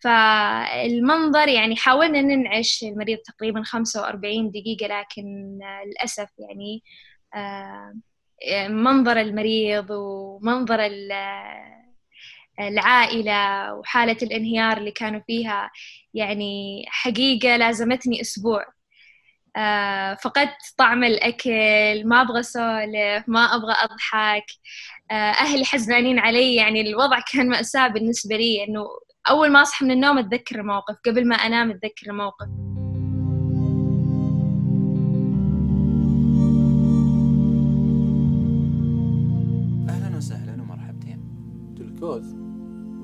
فالمنظر يعني حاولنا ننعش المريض تقريبا 45 دقيقة لكن للأسف يعني منظر المريض ومنظر العائلة وحالة الانهيار اللي كانوا فيها يعني حقيقة لازمتني أسبوع. آه، فقدت طعم الأكل ما أبغى أسولف ما أبغى أضحك. آه، أهلي حزنانين علي يعني الوضع كان مأساة بالنسبة لي إنه أول ما أصحى من النوم أتذكر الموقف قبل ما أنام أتذكر الموقف. أهلا وسهلا ومرحبتين. جلوكوز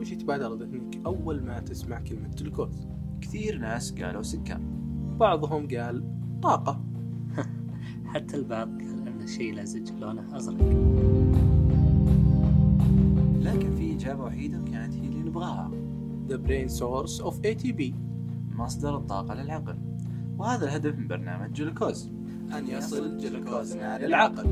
وش يتبادر ذهنك أول ما تسمع كلمة جلوكوز؟ كثير ناس قالوا سكر. بعضهم قال طاقة. حتى البعض قال أن شيء لزج لونه أزرق. لكن في إجابة وحيدة كانت هي اللي نبغاها. The brain source of ATP مصدر الطاقة للعقل. وهذا الهدف من برنامج جلوكوز. أن يصل جلوكوزنا للعقل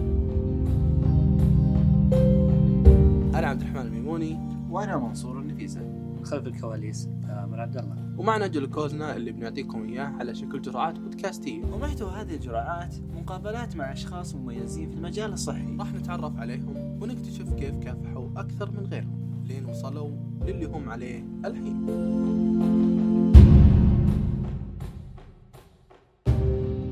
أنا عبد الرحمن الميموني. وأنا منصور النفيسة. من خلف الكواليس عمر عبد الله. ومعنا جلوكوزنا اللي بنعطيكم إياه على شكل جرعات بودكاستية. ومحتوى هذه الجرعات مقابلات مع أشخاص مميزين في المجال الصحي. راح نتعرف عليهم ونكتشف كيف كافحوا أكثر من غيرهم. لين وصلوا للي هم عليه الحين.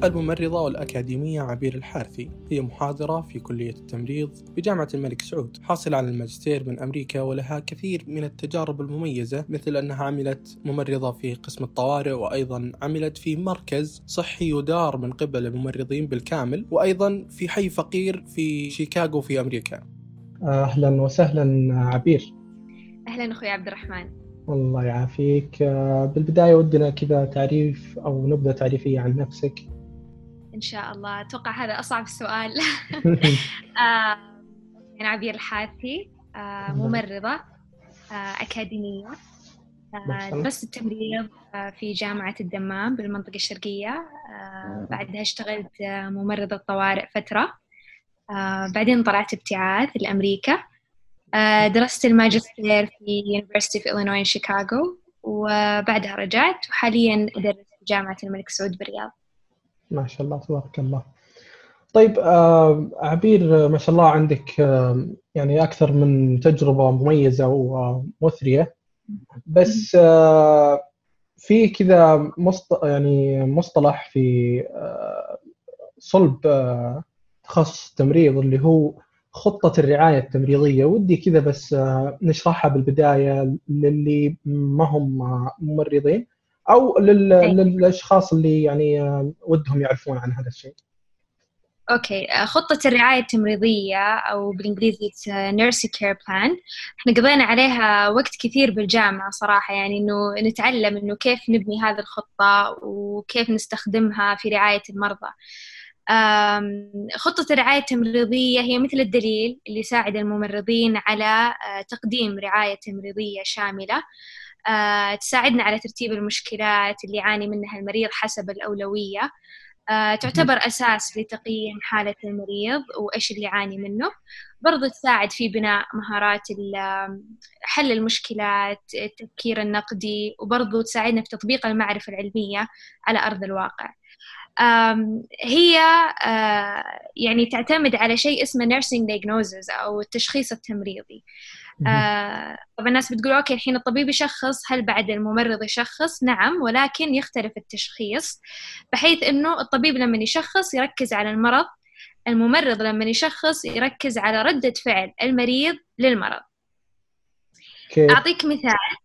الممرضة والأكاديمية عبير الحارثي هي محاضرة في كلية التمريض بجامعة الملك سعود حاصلة على الماجستير من أمريكا ولها كثير من التجارب المميزة مثل أنها عملت ممرضة في قسم الطوارئ وأيضا عملت في مركز صحي يدار من قبل الممرضين بالكامل وأيضا في حي فقير في شيكاغو في أمريكا. أهلا وسهلا عبير. أهلا أخوي عبد الرحمن. الله يعافيك. آه، بالبداية ودنا كذا تعريف أو نبذة تعريفية عن نفسك. إن شاء الله. أتوقع هذا أصعب سؤال. آه، أنا عبير الحاثي آه، ممرضة آه، أكاديمية. درست التمريض في جامعة الدمام بالمنطقة الشرقية. بعدها اشتغلت ممرضة طوارئ فترة. بعدين طلعت ابتعاث لأمريكا. درست الماجستير في University of Illinois شيكاغو وبعدها رجعت وحاليا أدرس في جامعة الملك سعود بالرياض ما شاء الله تبارك الله طيب آه عبير ما شاء الله عندك آه يعني أكثر من تجربة مميزة ومثرية بس آه في كذا. يعني مصطلح في آه صلب آه تخصص التمريض اللي هو خطة الرعاية التمريضية. ودي كذا بس آه نشرحها بالبداية للي ما هم ممرضين أو لل... للأشخاص اللي يعني ودهم يعرفون عن هذا الشيء. okay. خطة الرعاية التمريضية أو بالإنجليزي nursing care plan إحنا قضينا عليها وقت كثير بالجامعة صراحة يعني إنه نتعلم إنه كيف نبني هذه الخطة وكيف نستخدمها في رعاية المرضى. خطة الرعاية التمريضية هي مثل الدليل اللي يساعد الممرضين على تقديم رعاية تمريضية شاملة. آه، تساعدنا على ترتيب المشكلات اللي يعاني منها المريض حسب الأولوية. آه، تعتبر أساس لتقييم حالة المريض وإيش اللي يعاني منه. برضو تساعد في بناء مهارات حل المشكلات التفكير النقدي وبرضو تساعدنا في تطبيق المعرفة العلمية على أرض الواقع. هي آه، يعني تعتمد على شيء اسمه nursing diagnosis أو التشخيص التمريضي. آه طب الناس بتقول أوكي الحين الطبيب يشخص هل بعد الممرض يشخص؟ نعم ولكن يختلف التشخيص بحيث إنه الطبيب لما يشخص يركز على المرض الممرض لما يشخص يركز على ردة فعل المريض للمرض. كيف. أعطيك مثال.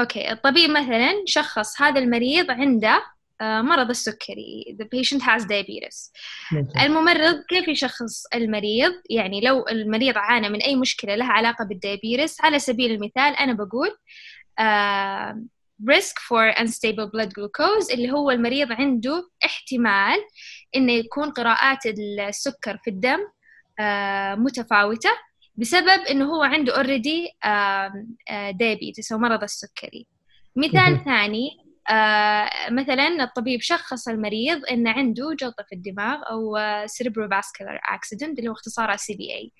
okay الطبيب مثلا شخص هذا المريض عنده مرض السكري. The patient has diabetes. الممرض كيف يشخص المريض؟ يعني لو المريض عانى من أي مشكلة لها علاقة بال diabetes على سبيل المثال أنا بقول uh, risk for unstable blood glucose اللي هو المريض عنده احتمال إنه يكون قراءات السكر في الدم uh, متفاوتة بسبب إنه هو عنده already diabetes أو مرض السكري. مثال ثاني آه مثلا الطبيب شخص المريض انه عنده جلطة في الدماغ أو cerebrovascular accident اللي هو اختصارها CVA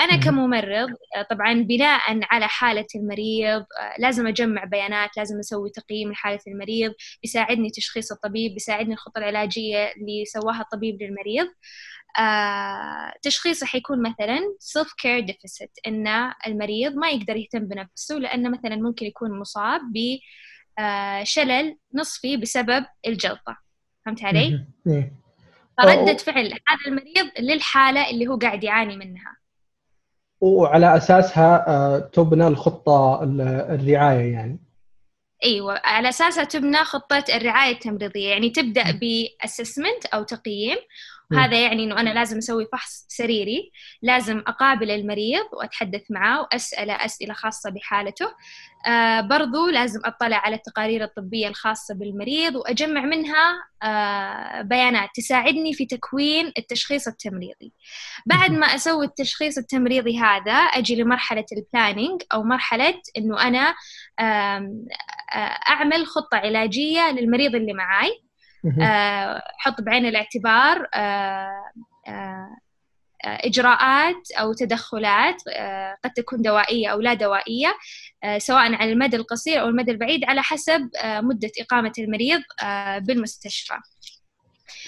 أنا مم. كممرض آه، طبعا بناء على حالة المريض آه، لازم أجمع بيانات لازم أسوي تقييم لحالة المريض بيساعدني تشخيص الطبيب بيساعدني الخطة العلاجية اللي سواها الطبيب للمريض آه، تشخيصه حيكون مثلا self care deficit إن المريض ما يقدر يهتم بنفسه لأنه مثلا ممكن يكون مصاب بشلل نصفي بسبب الجلطة فهمت علي؟ إيه. فردة فعل هذا المريض للحالة اللي هو قاعد يعاني منها وعلى أساسها آه، تبنى الخطة ال- الرعاية يعني إيوه على أساسها تبنى خطة الرعاية التمريضية يعني تبدأ باسسمنت أو تقييم. وهذا يعني إنه أنا لازم أسوي فحص سريري لازم أقابل المريض وأتحدث معاه وأسأله أسئلة خاصة بحالته. آه برضو لازم أطلع على التقارير الطبية الخاصة بالمريض وأجمع منها آه بيانات تساعدني في تكوين التشخيص التمريضي. بعد ما أسوي التشخيص التمريضي هذا أجي لمرحلة البلاننج أو مرحلة إنه أنا آه، أعمل خطة علاجية للمريض اللي معاي. حط بعين الاعتبار آه، آه، آه، إجراءات أو تدخلات آه، قد تكون دوائية أو لا دوائية آه، سواء على المدى القصير أو المدى البعيد على حسب آه، مدة إقامة المريض آه، بالمستشفى.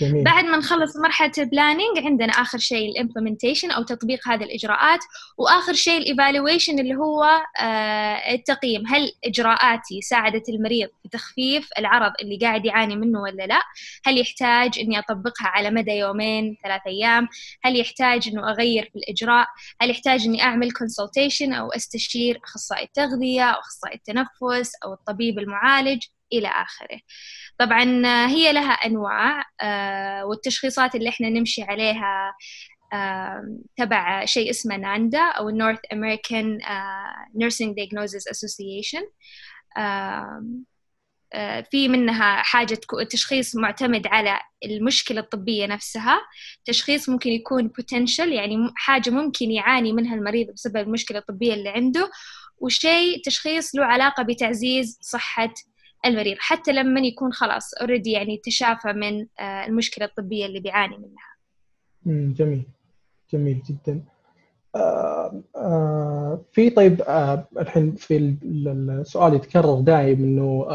جميل. بعد ما نخلص مرحلة ال planning عندنا آخر شيء ال implementation أو تطبيق هذه الإجراءات وآخر شيء ال evaluation اللي هو آه، التقييم. هل إجراءاتي ساعدت المريض في تخفيف العرض اللي قاعد يعاني منه ولا لا؟ هل يحتاج إني أطبقها على مدى يومين ثلاث أيام؟ هل يحتاج إنه أغير في الإجراء؟ هل يحتاج إني أعمل كونسلتيشن أو أستشير أخصائي التغذية أو أخصائي التنفس أو الطبيب المعالج؟ إلى آخره. طبعا هي لها أنواع آه، والتشخيصات اللي إحنا نمشي عليها تبع شيء اسمه ناندا أو North American آه، Nursing Diagnosis Association. آه، في منها حاجة تشخيص معتمد على المشكلة الطبية نفسها. تشخيص ممكن يكون potential يعني حاجة ممكن يعاني منها المريض بسبب المشكلة الطبية اللي عنده. وشيء تشخيص له علاقة بتعزيز صحة المريض حتى لما يكون خلاص اوريدي يعني تشافى من آه، المشكلة الطبية اللي بيعاني منها. جميل. جميل جدا. آه، آه، في طيب الحين في ال- ال- السؤال يتكرر دائم إنه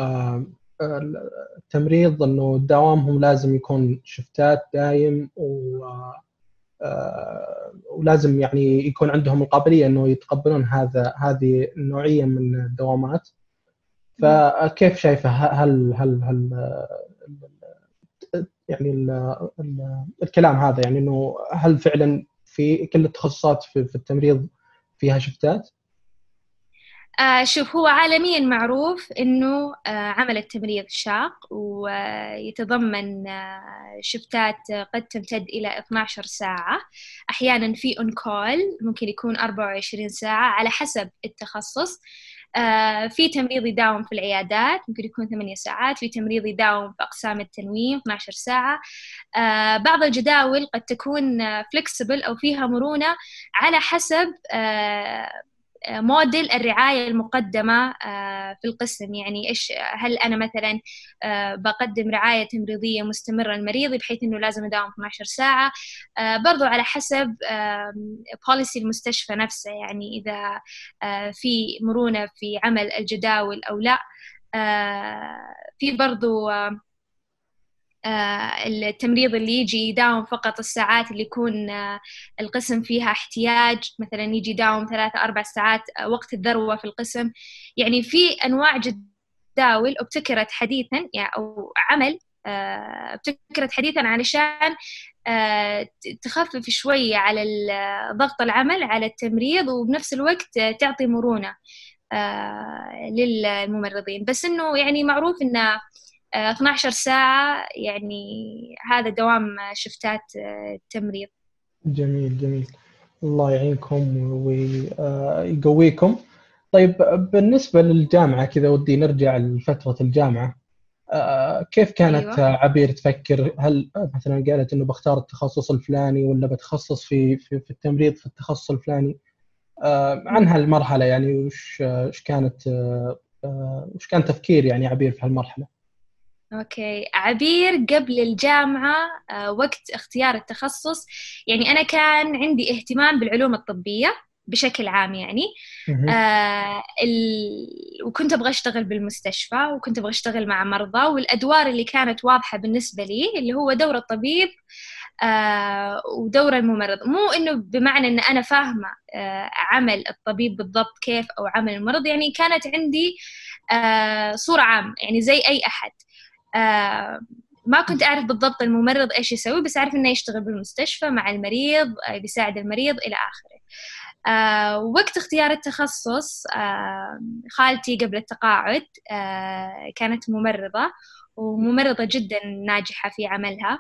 التمريض إنه دوامهم لازم يكون شفتات دايم و ولازم يعني يكون عندهم القابلية إنه يتقبلون هذا هذه النوعية من الدوامات. فكيف شايفه؟ هل هل هل يعني ال ال الكلام هذا يعني إنه هل فعلا في كل التخصصات في, في التمريض فيها shift ات؟ آه شوف هو عالميا معروف إنه آه عمل التمريض شاق ويتضمن آه shift ات قد تمتد إلى 12 ساعة. أحيانا في on call ممكن يكون 24 ساعة على حسب التخصص. آه في تمريض يداوم في العيادات ممكن يكون 8 ساعات. في تمريض يداوم في أقسام التنويم 12 ساعة. آه بعض الجداول قد تكون flexible أو فيها مرونة على حسب آه موديل الرعاية المقدمة في القسم. يعني إيش هل أنا مثلا بقدم رعاية تمريضية مستمرة للمريض بحيث إنه لازم أداوم 12 ساعة؟ برضو على حسب بوليسي المستشفى نفسه. يعني إذا في مرونة في عمل الجداول أو لا. في برضو التمريض اللي يجي يداوم فقط الساعات اللي يكون القسم فيها احتياج مثلا يجي يداوم ثلاثة أربع ساعات وقت الذروة في القسم. يعني في أنواع جداول ابتكرت حديثا يعني أو عمل ابتكرت حديثا علشان تخفف شوية على ضغط العمل على التمريض وبنفس الوقت تعطي مرونة للممرضين. بس إنه يعني معروف إنه 12 ساعة يعني هذا دوام شفتات التمريض جميل جميل. الله يعينكم ويقويكم. طيب بالنسبة للجامعة كذا ودي نرجع لفترة الجامعة. كيف كانت أيوة. عبير تفكر؟ هل مثلا قالت إنه بختار التخصص الفلاني ولا بتخصص في في, في التمريض في التخصص الفلاني؟ عن هالمرحلة يعني وش وش كانت وش كان تفكير يعني عبير في هالمرحلة؟ أوكي. عبير قبل الجامعة آه، وقت اختيار التخصص. يعني أنا كان عندي اهتمام بالعلوم الطبية بشكل عام يعني. آه ال... وكنت أبغى أشتغل بالمستشفى وكنت أبغى أشتغل مع مرضى والأدوار اللي كانت واضحة بالنسبة لي اللي هو دور الطبيب آه ودور الممرض. مو إنه بمعنى إن أنا فاهمة آه عمل الطبيب بالضبط كيف أو عمل الممرض يعني كانت عندي آه صورة عامة يعني زي أي أحد. آه ما كنت أعرف بالضبط الممرض إيش يسوي بس أعرف إنه يشتغل بالمستشفى مع المريض آه، بيساعد المريض إلى آخره. آه وقت اختيار التخصص آه خالتي قبل التقاعد آه كانت ممرضة وممرضة جدا ناجحة في عملها. آه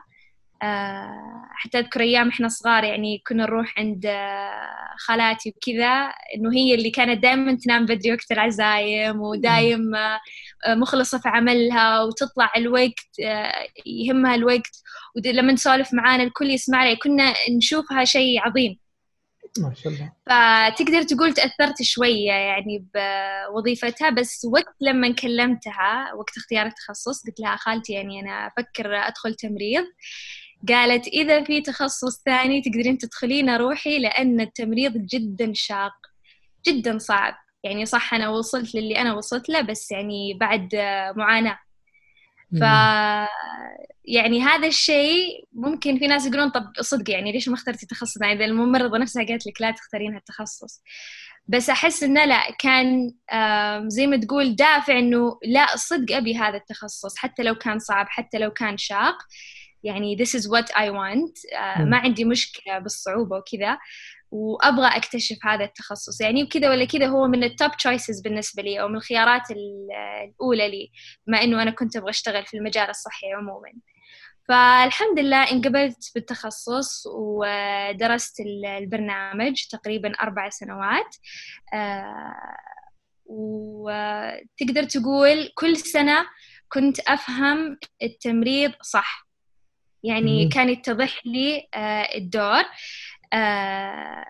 حتى أذكر أيام إحنا صغار يعني كنا نروح عند آه خالاتي وكذا إنه هي اللي كانت دائما تنام بدري وقت العزايم ودايم آه مخلصة في عملها وتطلع الوقت آه يهمها الوقت. ولما نسولف معانا الكل يسمع لي كنا نشوفها شيء عظيم. ما شاء الله. فتقدر تقول تأثرت شوية يعني بوظيفتها بس وقت لما كلمتها وقت اختيار التخصص قلت لها خالتي يعني أنا أفكر أدخل تمريض. قالت إذا في تخصص ثاني تقدرين تدخلين روحي لأن التمريض جدا شاق جدا صعب. يعني صح أنا وصلت للي أنا وصلت له بس يعني بعد معاناة. ف يعني هذا الشيء ممكن في ناس يقولون طب صدق يعني ليش ما اخترتي تخصص؟ يعني إذا الممرضة نفسها قالت لك لا تختارين هالتخصص. بس أحس إنه لا كان زي ما تقول دافع إنه لا صدق أبي هذا التخصص حتى لو كان صعب حتى لو كان شاق. يعني this is what I want. ما عندي مشكلة بالصعوبة وكذا وأبغى أكتشف هذا التخصص. يعني وكذا ولا كذا هو من ال top choices بالنسبة لي أو من الخيارات الأولى لي بما إنه أنا كنت أبغى أشتغل في المجال الصحي عموما. فالحمد لله انقبلت بالتخصص ودرست البرنامج تقريبا أربع سنوات. وتقدر تقول كل سنة كنت أفهم التمريض صح. يعني كان يتضح لي الدور. آه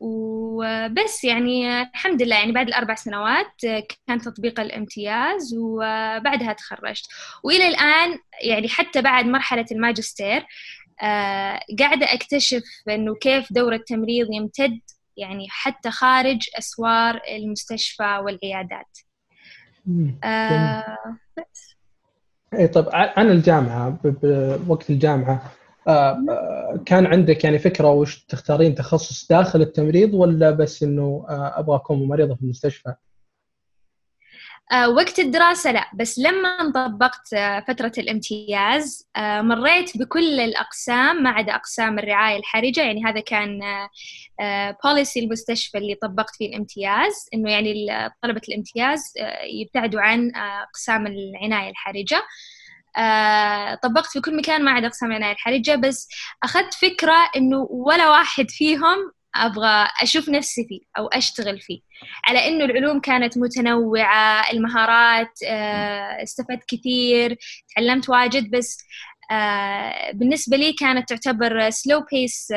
وبس يعني الحمد لله يعني بعد الأربع سنوات كان تطبيق الامتياز وبعدها تخرجت. وإلى الآن يعني حتى بعد مرحلة الماجستير آه قاعدة أكتشف أنه كيف دور التمريض يمتد يعني حتى خارج أسوار المستشفى والعيادات. آه بس. اي طب عن الجامعة بوقت الجامعة آه كان عندك يعني فكرة وش تختارين تخصص داخل التمريض ولا بس إنه آه أبغى اكون ممرضه في المستشفى؟ آه وقت الدراسة لا بس لما طبقت آه فترة الامتياز آه مريت بكل الأقسام ما عدا أقسام الرعاية الحرجة يعني هذا كان بوليسي المستشفى اللي طبقت فيه الامتياز إنه يعني طلبة الامتياز يبتعدوا عن أقسام العناية الحرجة. طبقت في كل مكان ما عدا أقسام العناية الحرجة بس أخذت فكرة إنه ولا واحد فيهم أبغى أشوف نفسي فيه أو أشتغل فيه. على إنه العلوم كانت متنوعة المهارات آه، استفدت كثير تعلمت واجد بس آه، بالنسبة لي كانت تعتبر slow pace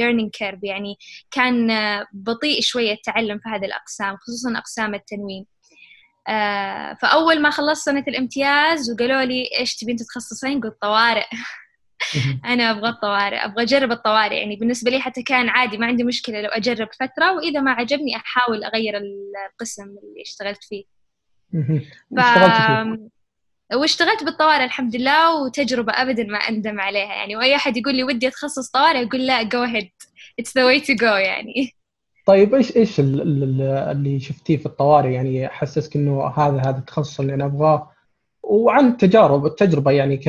learning curve يعني كان بطيء شوية التعلم في هذه الأقسام خصوصا أقسام التنويم آه فأول ما خلصت سنة الامتياز وقالوا لي إيش تبين تتخصصين؟ قلت طوارئ. أنا أبغى الطوارئ أبغى أجرب الطوارئ. يعني بالنسبة لي حتى كان عادي ما عندي مشكلة لو أجرب فترة وإذا ما عجبني أحاول أغير القسم اللي اشتغلت فيه. ف... واشتغلت بالطوارئ الحمد لله وتجربة أبدا ما أندم عليها. يعني وأي أحد يقول لي ودي أتخصص طوارئ أقول لا go ahead. It's the way to go يعني. طيب إيش إيش اللي شفتيه في الطوارئ؟ يعني حسسك إنه هذا هذا التخصص اللي أنا أبغاه. وعن تجارب التجربة يعني ك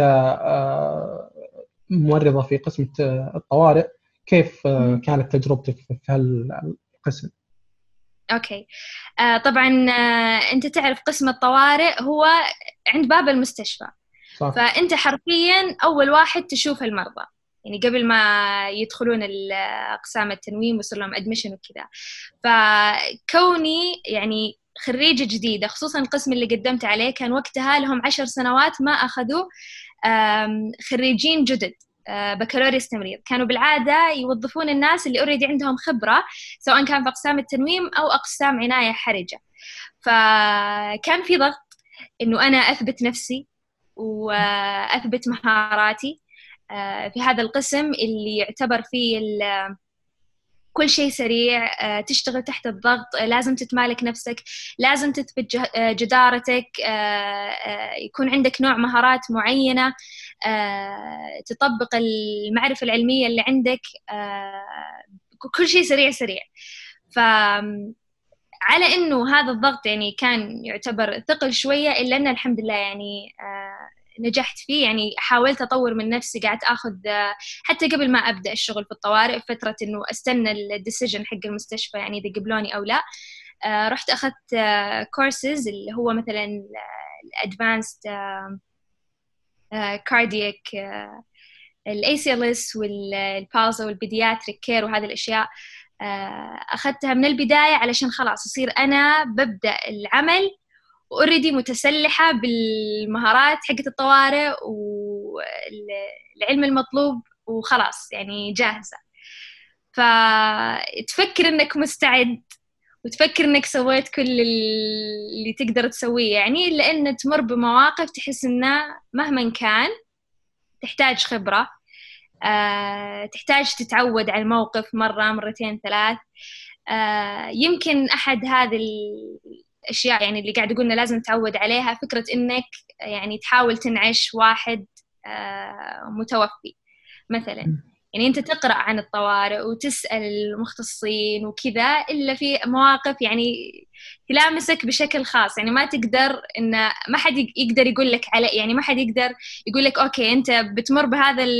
ممرضه في قسم الطوارئ. كيف كانت تجربتك في هالقسم؟ أوكي. آه طبعا آه أنت تعرف قسم الطوارئ هو عند باب المستشفى. صح. فأنت حرفيا أول واحد تشوف المرضى. يعني قبل ما يدخلون أقسام التنويم ويصير لهم admission وكذا. فكوني يعني خريجة جديدة خصوصا القسم اللي قدمت عليه كان وقتها لهم عشر سنوات ما أخذوا خريجين جدد بكالوريوس تمريض. كانوا بالعادة يوظفون الناس اللي already عندهم خبرة سواء كان في أقسام التنويم أو أقسام عناية حرجة. فكان في ضغط إنه أنا أثبت نفسي وأثبت مهاراتي آه، في هذا القسم اللي يعتبر فيه كل شيء سريع آه، تشتغل تحت الضغط آه، لازم تتمالك نفسك لازم تثبت جدارتك يكون عندك نوع مهارات معينة تطبق المعرفة العلمية اللي عندك كل شيء سريع سريع. ف على إنه هذا الضغط يعني كان يعتبر ثقل شوية إلا إن الحمد لله يعني نجحت فيه يعني حاولت أطور من نفسي قعدت أخذ حتى قبل ما أبدأ الشغل في الطوارئ فترة إنه أستنى ال decision حق المستشفى يعني إذا قبلوني أو لا. آه، رحت أخذت كورسز اللي هو مثلا ال advanced cardiac ال ACLS وال PALS وال pediatric care وهذه الأشياء. آه، أخذتها من البداية علشان خلاص اصير أنا ببدأ العمل already متسلحة بالمهارات حقت الطوارئ والعلم المطلوب وخلاص يعني جاهزة. فتفكر إنك مستعد وتفكر إنك سويت كل اللي تقدر تسويه. يعني لأن تمر بمواقف تحس إنه مهما كان تحتاج خبرة أه تحتاج تتعود على الموقف مرة مرتين ثلاث. أه يمكن أحد هذه أشياء يعني اللي قاعد يقولنا لازم نتعود عليها فكرة إنك يعني تحاول تنعش واحد آه، متوفي. مثلا يعني أنت تقرأ عن الطوارئ وتسأل المختصين وكذا إلا في مواقف يعني تلامسك بشكل خاص. يعني ما تقدر إن ما حد يقدر يقول لك على يعني ما حد يقدر يقول لك أوكي أنت بتمر بهذا ال...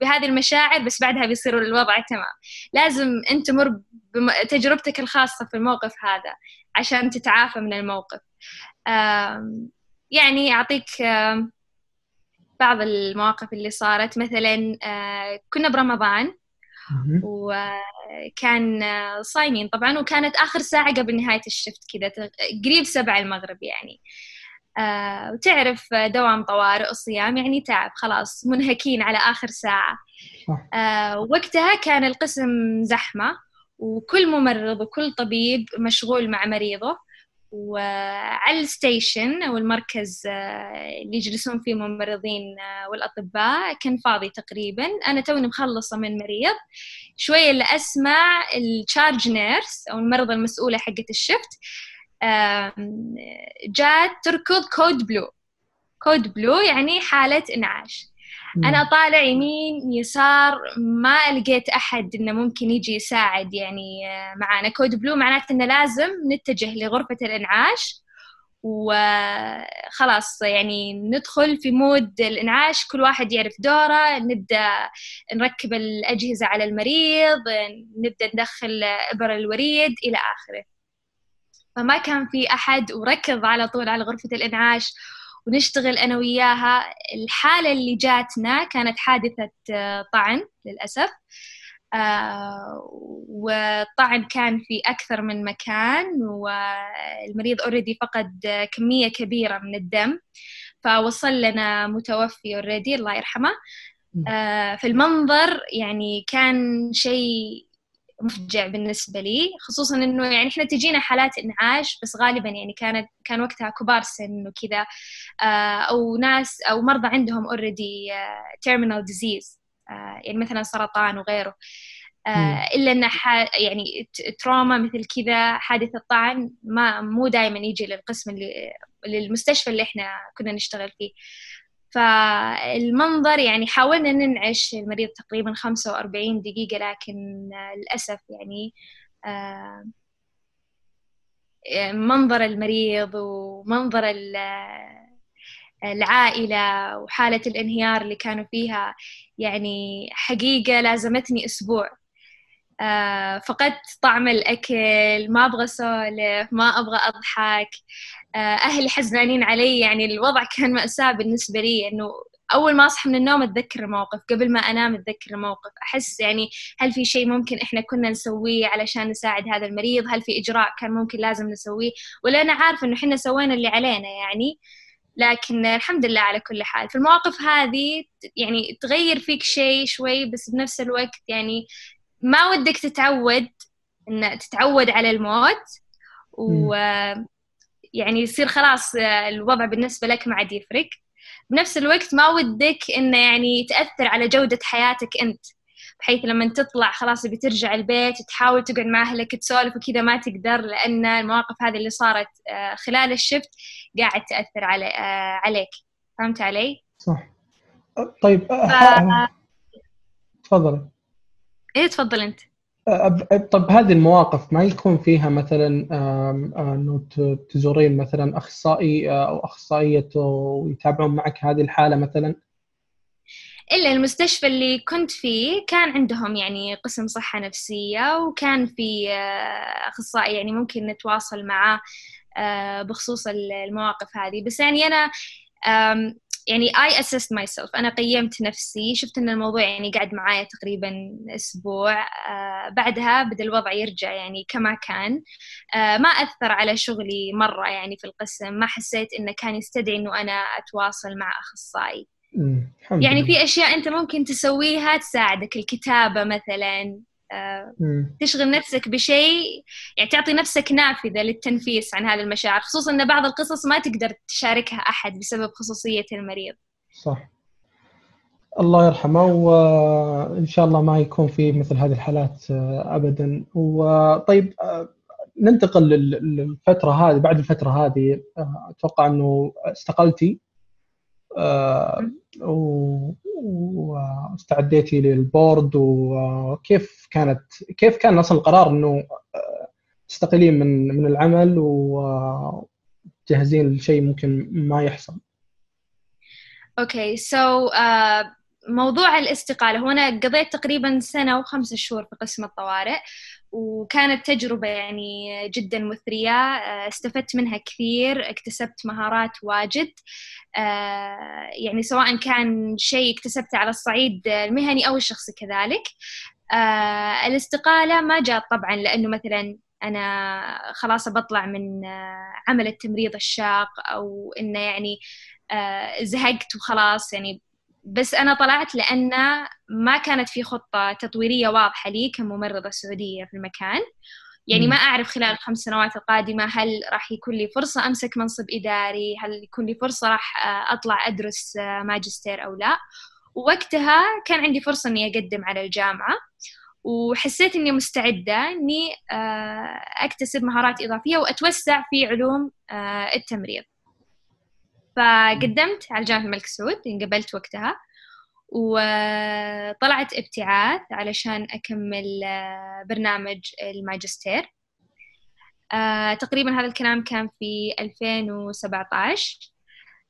بهذه المشاعر بس بعدها بيصير الوضع تمام. لازم أنت تمر بتجربتك الخاصة في الموقف هذا. عشان تتعافى من الموقف. يعني أعطيك بعض المواقف اللي صارت. مثلا آه، كنا برمضان وكان صايمين طبعا وكانت آخر ساعة قبل نهاية الشفت كذا قريب سبع المغرب يعني. آه وتعرف دوام طوارئ الصيام يعني تعب خلاص منهكين على آخر ساعة. آه وقتها كان القسم زحمة. وكل ممرض وكل طبيب مشغول مع مريضه. وعلى ال station أو المركز آه، اللي يجلسون فيه الممرضين آه، والأطباء كان فاضي تقريبا. أنا توني مخلصة من مريض. شوية اللي أسمع ال charge nurse أو الممرضة المسؤولة حقة ال shift. جات تركض code blue code blue يعني حالة إنعاش. أنا طالع يمين يسار ما لقيت أحد إنه ممكن يجي يساعد يعني آه، معانا. code blue معناته إنه لازم نتجه لغرفة الإنعاش وخلاص يعني ندخل في mode الإنعاش كل واحد يعرف دوره نبدأ نركب الأجهزة على المريض نبدأ ندخل إبر الوريد إلى آخره. فما كان في أحد وركض على طول على غرفة الإنعاش ونشتغل أنا وياها. الحالة اللي جاتنا كانت حادثة آه، طعن للأسف. آه والطعن كان في أكثر من مكان والمريض already فقد كمية كبيرة من الدم فوصل لنا متوفي already الله يرحمه. آه في المنظر يعني كان شيء مفجع بالنسبة لي خصوصا إنه يعني إحنا تجينا حالات إنعاش بس غالبا يعني كانت كان وقتها كبار سن وكذا آه، أو ناس أو مرضى عندهم already terminal disease يعني مثلا سرطان وغيره. آه، إلا انه يعني trauma مثل كذا حادث الطعن ما مو دائما يجي للقسم اللي للمستشفى اللي إحنا كنا نشتغل فيه. فالمنظر يعني حاولنا ننعش المريض تقريبا 45 دقيقة لكن للأسف يعني آه، منظر المريض ومنظر العائلة وحالة الانهيار اللي كانوا فيها يعني حقيقة لازمتني أسبوع. آه، فقدت طعم الأكل ما أبغى أسولف ما أبغى أضحك. آه، أهلي حزنانين علي يعني الوضع كان مأساة بالنسبة لي إنه أول ما أصحى من النوم أتذكر الموقف قبل ما أنام أتذكر الموقف. أحس يعني هل في شيء ممكن إحنا كنا نسويه علشان نساعد هذا المريض؟ هل في إجراء كان ممكن لازم نسويه؟ ولا أنا عارفة إنه إحنا سوينا اللي علينا يعني. لكن الحمد لله على كل حال. في المواقف هذه يعني تغير فيك شيء شوي بس بنفس الوقت يعني ما ودك تتعود إن تتعود على الموت. و يعني يصير خلاص آه، الوضع بالنسبة لك ما عاد يفرق. بنفس الوقت ما ودك إنه يعني تأثر على جودة حياتك أنت بحيث لما تطلع خلاص بترجع البيت تحاول تقعد مع أهلك تسولف وكذا ما تقدر لأن المواقف هذه اللي صارت آه، خلال الشفت قاعد تأثر علي آه، عليك. فهمت علي؟ صح. طيب ف... تفضل. إيه تفضل أنت. طب هذه المواقف ما يكون فيها مثلا إنه تزورين مثلا أخصائي أو أخصائية ويتابعون معك هذه الحالة مثلا؟ إلا المستشفى اللي كنت فيه كان عندهم يعني قسم صحة نفسية وكان في أخصائي يعني ممكن نتواصل معاه بخصوص المواقف هذه. بس يعني أنا يعني I assessed myself. أنا قيمت نفسي. شفت أن الموضوع يعني قاعد معايا تقريبا أسبوع. آه بعدها بدأ الوضع يرجع يعني كما كان. آه ما أثر على شغلي مرة يعني في القسم. ما حسيت أنه كان يستدعي أنه أنا أتواصل مع أخصائي. يعني في أشياء أنت ممكن تسويها تساعدك. الكتابة مثلا. تشغل نفسك بشيء يعني تعطي نفسك نافذة للتنفيس عن هذه المشاعر خصوصا أن بعض القصص ما تقدر تشاركها أحد بسبب خصوصية المريض. صح. الله يرحمه وإن شاء الله ما يكون في مثل هذه الحالات آه، أبدا. وطيب آه، ننتقل للفترة هذه بعد الفترة هذه آه، أتوقع أنه استقلتي واستعديتي لل board وكيف كانت كيف كان أصلا القرار إنه تستقيلين من من العمل وتجهزين لشيء ممكن ما يحصل؟ okay so موضوع الاستقالة هو أنا قضيت تقريبا سنة وخمسة شهور في قسم الطوارئ. وكانت تجربة يعني جدا مثرية آه، استفدت منها كثير اكتسبت مهارات واجد آه، يعني سواء كان شيء اكتسبته على الصعيد المهني أو الشخصي كذلك. آه، الاستقالة ما جاءت طبعا لأنه مثلا أنا خلاص بطلع من عمل التمريض الشاق أو إنه يعني زهقت وخلاص يعني بس أنا طلعت لأن ما كانت في خطة تطويرية واضحة لي كممرضة سعودية في المكان. يعني ما أعرف خلال الخمس سنوات القادمة هل راح يكون لي فرصة أمسك منصب إداري هل يكون لي فرصة راح آه، أطلع أدرس آه، ماجستير أو لا. ووقتها كان عندي فرصة إني أقدم على الجامعة وحسيت إني مستعدة إني آه، أكتسب مهارات إضافية وأتوسع في علوم التمريض. فقدمت على جامعة الملك سعود انقبلت وقتها وطلعت ابتعاث علشان أكمل آه، برنامج الماجستير. آه، تقريبا هذا الكلام كان في 2017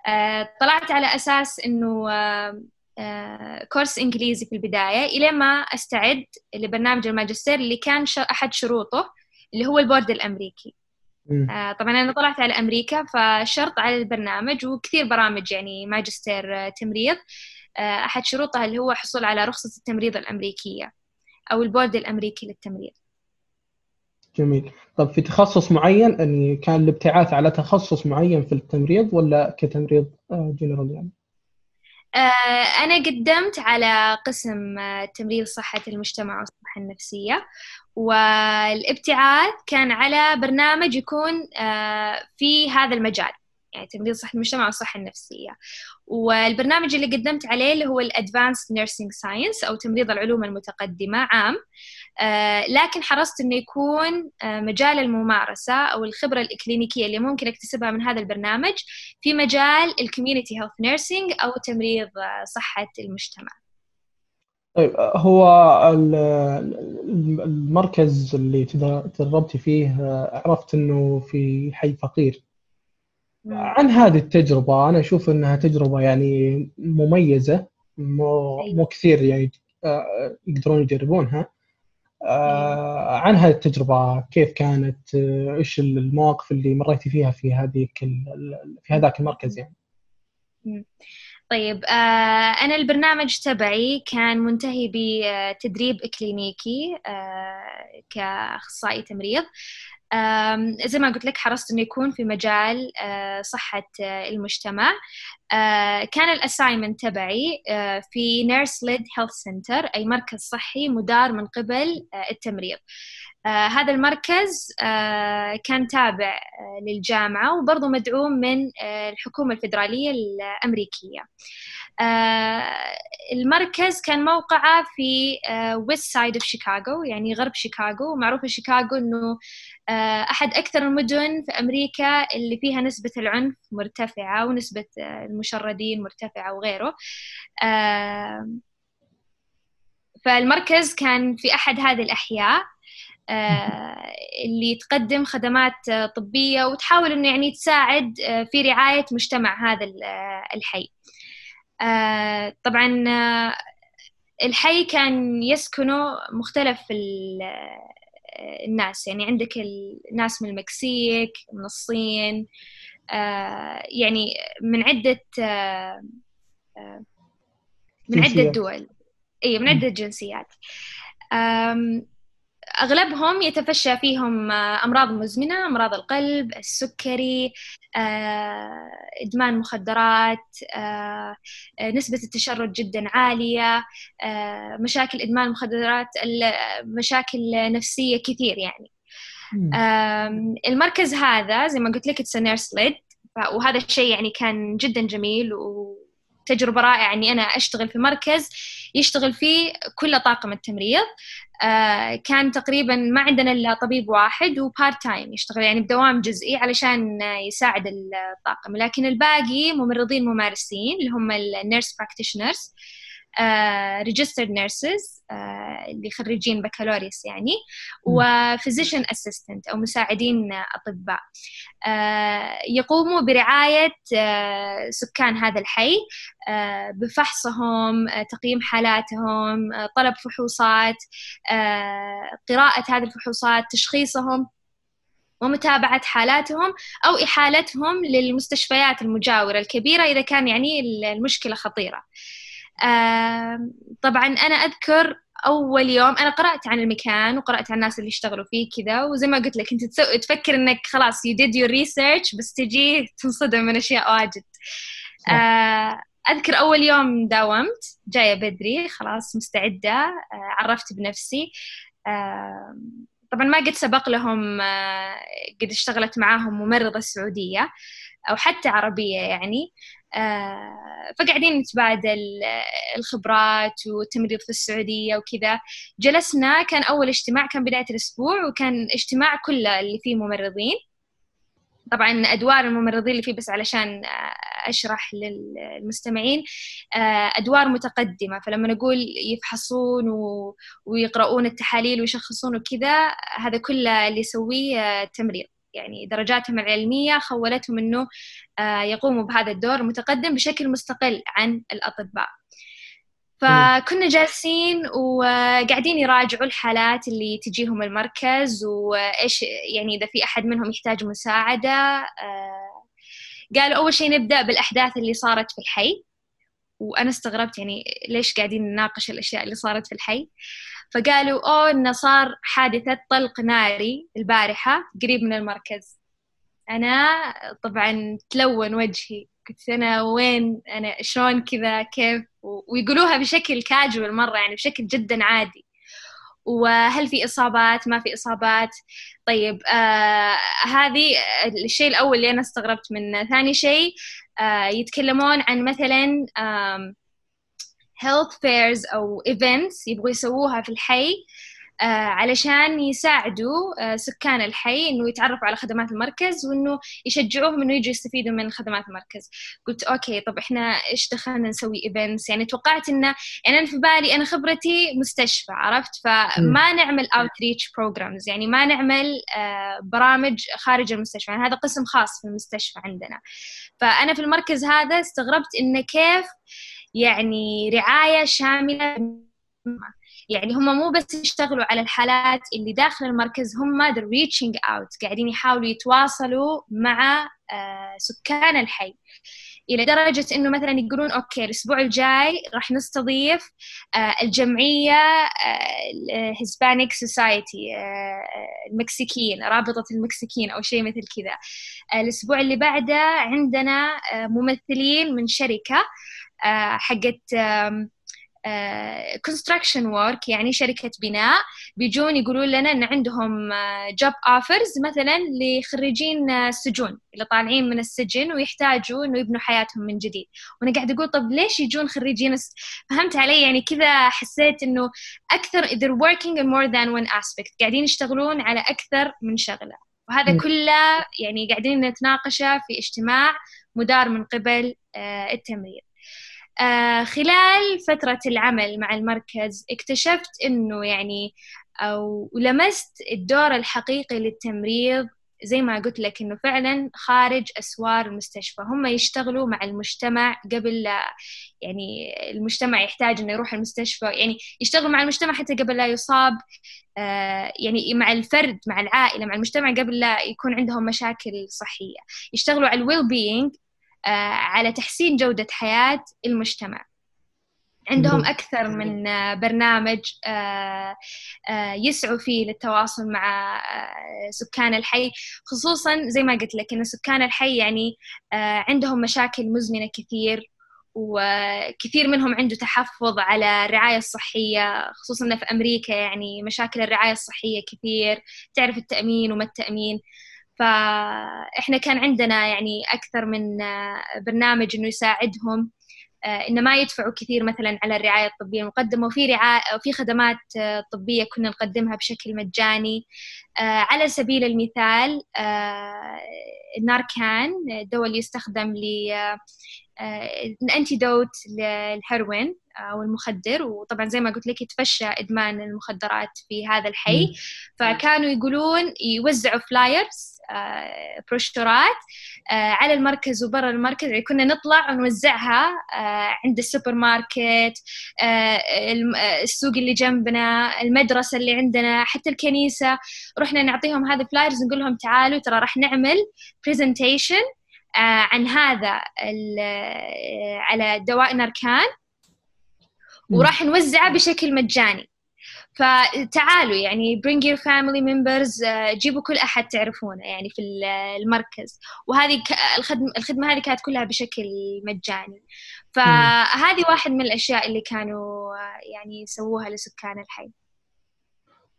آه، طلعت على أساس إنه كورس إنجليزي في البداية إلى ما أستعد لبرنامج الماجستير اللي كان أحد شروطه اللي هو ال board الأمريكي. آه طبعا أنا طلعت على أمريكا فشرط على البرنامج وكثير برامج يعني ماجستير آه تمريض. آه أحد شروطها اللي هو حصول على رخصة التمريض الأمريكية أو ال board الأمريكي للتمريض. جميل. طب في تخصص معين أني كان الابتعاث على تخصص معين في التمريض ولا كتمريض جنرال يعني؟ أنا قدمت على قسم تمريض صحة المجتمع والصحة النفسية والابتعاث كان على برنامج يكون آه، في هذا المجال يعني تمريض صحة المجتمع والصحة النفسية والبرنامج اللي قدمت عليه اللي هو ال advanced nursing science أو تمريض العلوم المتقدمة عام آه، لكن حرصت إنه يكون آه، مجال الممارسة أو الخبرة الإكلينيكية اللي ممكن أكتسبها من هذا البرنامج في مجال ال community health nursing أو تمريض صحة المجتمع. طيب هو المركز اللي تدربتي فيه عرفت إنه في حي فقير. عن هذه التجربة أنا أشوف أنها تجربة يعني مميزة مو, أيوة. مو كثير يعني آه، يقدرون يجربونها. آه، عن هذه التجربة كيف كانت؟ إيش المواقف اللي مريتي فيها في هذه في هذاك المركز يعني؟ طيب أنا البرنامج تبعي كان منتهي بتدريب إكلينيكي كأخصائي تمريض. زي ما قلت لك حرصت إنه يكون في مجال آه، صحة آه، المجتمع. آه، كان ال assignment تبعي في nurse-led health center أي مركز صحي مدار من قبل التمريض. هذا المركز كان تابع للجامعة وبرضه مدعوم من الحكومة الفيدرالية الأمريكية. آه، المركز كان موقعه في west side of شيكاغو يعني غرب شيكاغو. ومعروفة شيكاغو إنه آه، أحد أكثر المدن في أمريكا اللي فيها نسبة العنف مرتفعة ونسبة آه، المشردين مرتفعة وغيره. آه، فالمركز كان في أحد هذه الأحياء آه، اللي تقدم خدمات آه، طبية وتحاول إنه يعني تساعد آه، في رعاية مجتمع هذا ال- آه، الحي. آه، طبعا آه، الحي كان يسكنه مختلف آه، الناس يعني عندك الناس من المكسيك من الصين آه، يعني من عدة آه، آه، من عدة. دول اي من. عدة جنسيات أغلبهم يتفشى فيهم آه، أمراض مزمنة أمراض القلب السكري آه، إدمان مخدرات آه، نسبة التشرد جدا عالية مشاكل إدمان المخدرات ال- مشاكل نفسية كثير يعني. المركز هذا زي ما قلت لك it's nurse-led وهذا الشيء يعني كان جدا جميل وتجربة رائعة إني أنا أشتغل في مركز يشتغل فيه كل طاقم التمريض. آه، كان تقريبا ما عندنا إلا طبيب واحد و part time يشتغل يعني بدوام جزئي علشان يساعد الطاقم. لكن الباقي ممرضين ممارسين اللي هم ال nurse practitioners registered nurses اللي خريجين بكالوريوس يعني و physician assistant أو مساعدين أطباء. آه، يقوموا برعاية آه، سكان هذا الحي آه، بفحصهم آه، تقييم حالاتهم آه، طلب فحوصات آه، قراءة هذه الفحوصات تشخيصهم ومتابعة حالاتهم أو إحالتهم للمستشفيات المجاورة الكبيرة إذا كان يعني المشكلة خطيرة. آم، طبعا أنا أذكر أول يوم أنا قرأت عن المكان وقرأت عن الناس اللي اشتغلوا فيه كذا وزي ما قلت لك أنت تسو... تفكر إنك خلاص you did your research بس تجي تنصدم من أشياء واجد. آه، أذكر أول يوم داومت جاية بدري خلاص مستعدة آه، عرفت بنفسي. طبعا ما قد سبق لهم آه، قد اشتغلت معاهم ممرضة سعودية أو حتى عربية يعني. فقاعدين نتبادل آه، الخبرات والتمريض في السعودية وكذا. جلسنا كان أول اجتماع كان بداية الأسبوع وكان اجتماع كله اللي فيه ممرضين طبعا أدوار الممرضين اللي فيه بس علشان آه، أشرح للمستمعين. آه، أدوار متقدمة. فلما نقول يفحصون. ويقرؤون التحاليل ويشخصون وكذا هذا كله اللي يسويه آه، التمريض يعني درجاتهم العلمية خولتهم أنه آه، يقوموا بهذا الدور المتقدم بشكل مستقل عن الأطباء. فكنا جالسين وقاعدين يراجعوا الحالات اللي تجيهم المركز وإيش يعني إذا في أحد منهم يحتاج مساعدة آه، قالوا أول شيء نبدأ بالأحداث اللي صارت في الحي. وأنا استغربت يعني ليش قاعدين نناقش الأشياء اللي صارت في الحي. فقالوا أوه إنه صار حادثة طلق ناري البارحة قريب من المركز. أنا طبعا تلون وجهي قلت أنا وين؟ أنا شلون كذا؟ كيف؟ ويقولوها بشكل كاجوال مرة يعني بشكل جدا عادي. وهل في إصابات؟ ما في إصابات. طيب آه هذه الشيء الأول اللي أنا استغربت منه. ثاني شيء آه يتكلمون عن مثلا آم health fairs أو events يبغوا يسووها في الحي آه علشان يساعدوا آه سكان الحي إنه يتعرفوا على خدمات المركز وإنه يشجعوهم إنه يجوا يستفيدوا من خدمات المركز. قلت أوكي طب إحنا إيش دخلنا نسوي events يعني توقعت إنه يعني أنا في بالي أنا خبرتي مستشفى عرفت؟ فما نعمل outreach programs يعني ما نعمل آه برامج خارج المستشفى يعني هذا قسم خاص في المستشفى عندنا. فأنا في المركز هذا استغربت إنه كيف يعني رعاية شاملة. يعني هم مو بس يشتغلوا على الحالات اللي داخل المركز هم the reaching out قاعدين يحاولوا يتواصلوا مع آه سكان الحي. إلى درجة إنه مثلا يقولون okay الأسبوع الجاي راح نستضيف آه، الجمعية Hispanic society المكسيكيين رابطة المكسيكيين أو شيء مثل كذا. الأسبوع اللي بعده عندنا ممثلين من شركة. حقت construction work يعني شركة بناء. بيجون يقولون لنا إن عندهم job offers مثلا لخريجين السجون اللي طالعين من السجن ويحتاجوا إنه يبنوا حياتهم من جديد. وأنا قاعد أقول طب ليش يجون خريجين فهمت علي؟ يعني كذا حسيت إنه أكثر they're working in more than one aspect. قاعدين يشتغلون على أكثر من شغلة. وهذا م. كله يعني قاعدين نتناقشه في اجتماع مدار من قبل التمريض. آه خلال فترة العمل مع المركز اكتشفت إنه يعني أو لمست الدور الحقيقي للتمريض زي ما قلت لك إنه فعلا خارج أسوار المستشفى. هم يشتغلوا مع المجتمع قبل لا يعني المجتمع يحتاج إنه يروح المستشفى يعني يشتغلوا مع المجتمع حتى قبل لا يصاب آه يعني مع الفرد مع العائلة مع المجتمع قبل لا يكون عندهم مشاكل صحية. يشتغلوا على الويل بينج آه، على تحسين جودة حياة المجتمع. عندهم أكثر من آه، برنامج آه، يسعوا فيه للتواصل مع سكان الحي خصوصا زي ما قلت لك إن سكان الحي يعني عندهم مشاكل مزمنة كثير وكثير منهم عنده تحفظ على الرعاية الصحية خصوصا في أمريكا يعني مشاكل الرعاية الصحية كثير تعرف التأمين وما التأمين. فإحنا كان عندنا يعني أكثر من برنامج إنه يساعدهم آه، إن ما يدفعوا كثير مثلا على الرعاية الطبية. المقدمة وفي رعاية وفي خدمات آه، طبية كنا نقدمها بشكل مجاني. آه، على سبيل المثال الـ Narcan الدواء اللي يستخدم ل ال antidote للهيروين أو المخدر. وطبعا زي ما قلت لك يتفشى إدمان المخدرات في هذا الحي. فكانوا يقولون يوزعوا flyers بروشورات على المركز وبرا المركز. يعني كنا نطلع ونوزعها آه، عند السوبر ماركت آه، السوق اللي جنبنا المدرسة اللي عندنا حتى الكنيسة. رحنا نعطيهم هذه flyers نقول لهم تعالوا ترى راح نعمل presentation آه، عن هذا على دواء Narcan وراح نوزعه بشكل مجاني. فتعالوا يعني bring your family members آه، جيبوا كل أحد تعرفونه يعني في المركز. وهذه الخدمة, الخدمة هذه كانت كلها بشكل مجاني. فهذه واحد من الأشياء اللي كانوا آه، يعني يسووها لسكان الحي.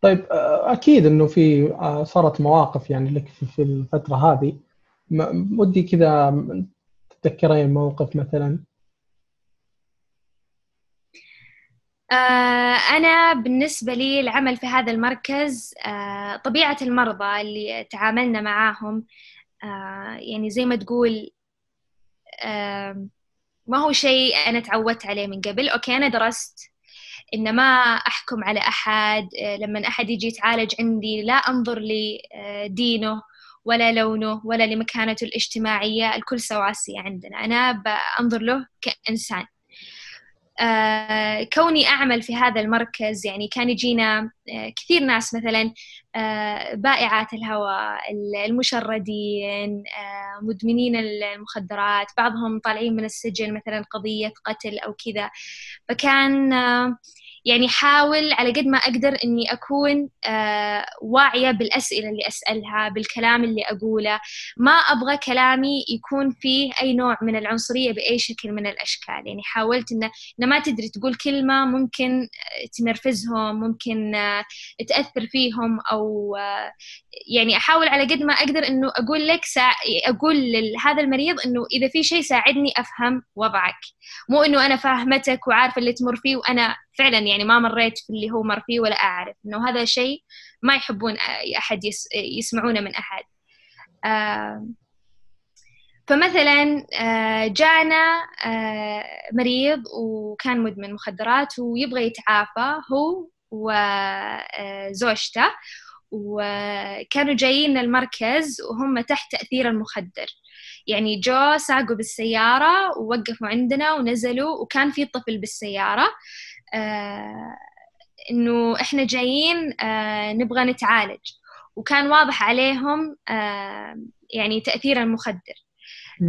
طيب آه، أكيد إنه في صارت مواقف يعني لك في الفترة هذه. ودي كذا تتذكرين موقف مثلا آه، أنا بالنسبة لي العمل في هذا المركز آه، طبيعة المرضى اللي تعاملنا معاهم آه، يعني زي ما تقول ما هو شيء أنا تعودت عليه من قبل. أوكي أنا درست إن ما أحكم على أحد لما أحد يجي يتعالج عندي لا أنظر لدينه ولا لونه ولا لمكانته الاجتماعية الكل سواسية عندنا. أنا بأنظر له كإنسان. آه كوني أعمل في هذا المركز يعني كان يجينا آه كثير ناس مثلا آه بائعات الهواء المشردين آه، مدمنين المخدرات بعضهم طالعين من السجن مثلا قضية قتل أو كذا. فكان آه، يعني حاول على قد ما أقدر إني أكون آه واعية بالأسئلة اللي أسألها بالكلام اللي أقوله. ما أبغى كلامي يكون فيه أي نوع من العنصرية بأي شكل من الأشكال. يعني حاولت إنه إن ما تدري تقول كلمة ممكن آه، تنرفزهم ممكن آه تأثر فيهم أو يعني أحاول على قد ما أقدر إنه أقول لك سا... أقول لهذا المريض إنه إذا في شيء ساعدني أفهم وضعك. مو إنه أنا فاهمتك وعارفة اللي تمر فيه وأنا فعلا يعني ما مريت في اللي هو مر فيه ولا أعرف إنه هذا شيء ما يحبون أحد يسمعونه من أحد. فمثلا آه، جانا آه، مريض وكان مدمن مخدرات ويبغى يتعافى هو وزوجته آه، وكانوا جايين المركز وهم تحت تأثير المخدر. يعني جو ساقوا بالسيارة ووقفوا عندنا ونزلوا وكان في طفل بالسيارة. آه إنه إحنا جايين آه نبغى نتعالج. وكان واضح عليهم آه يعني تأثير المخدر.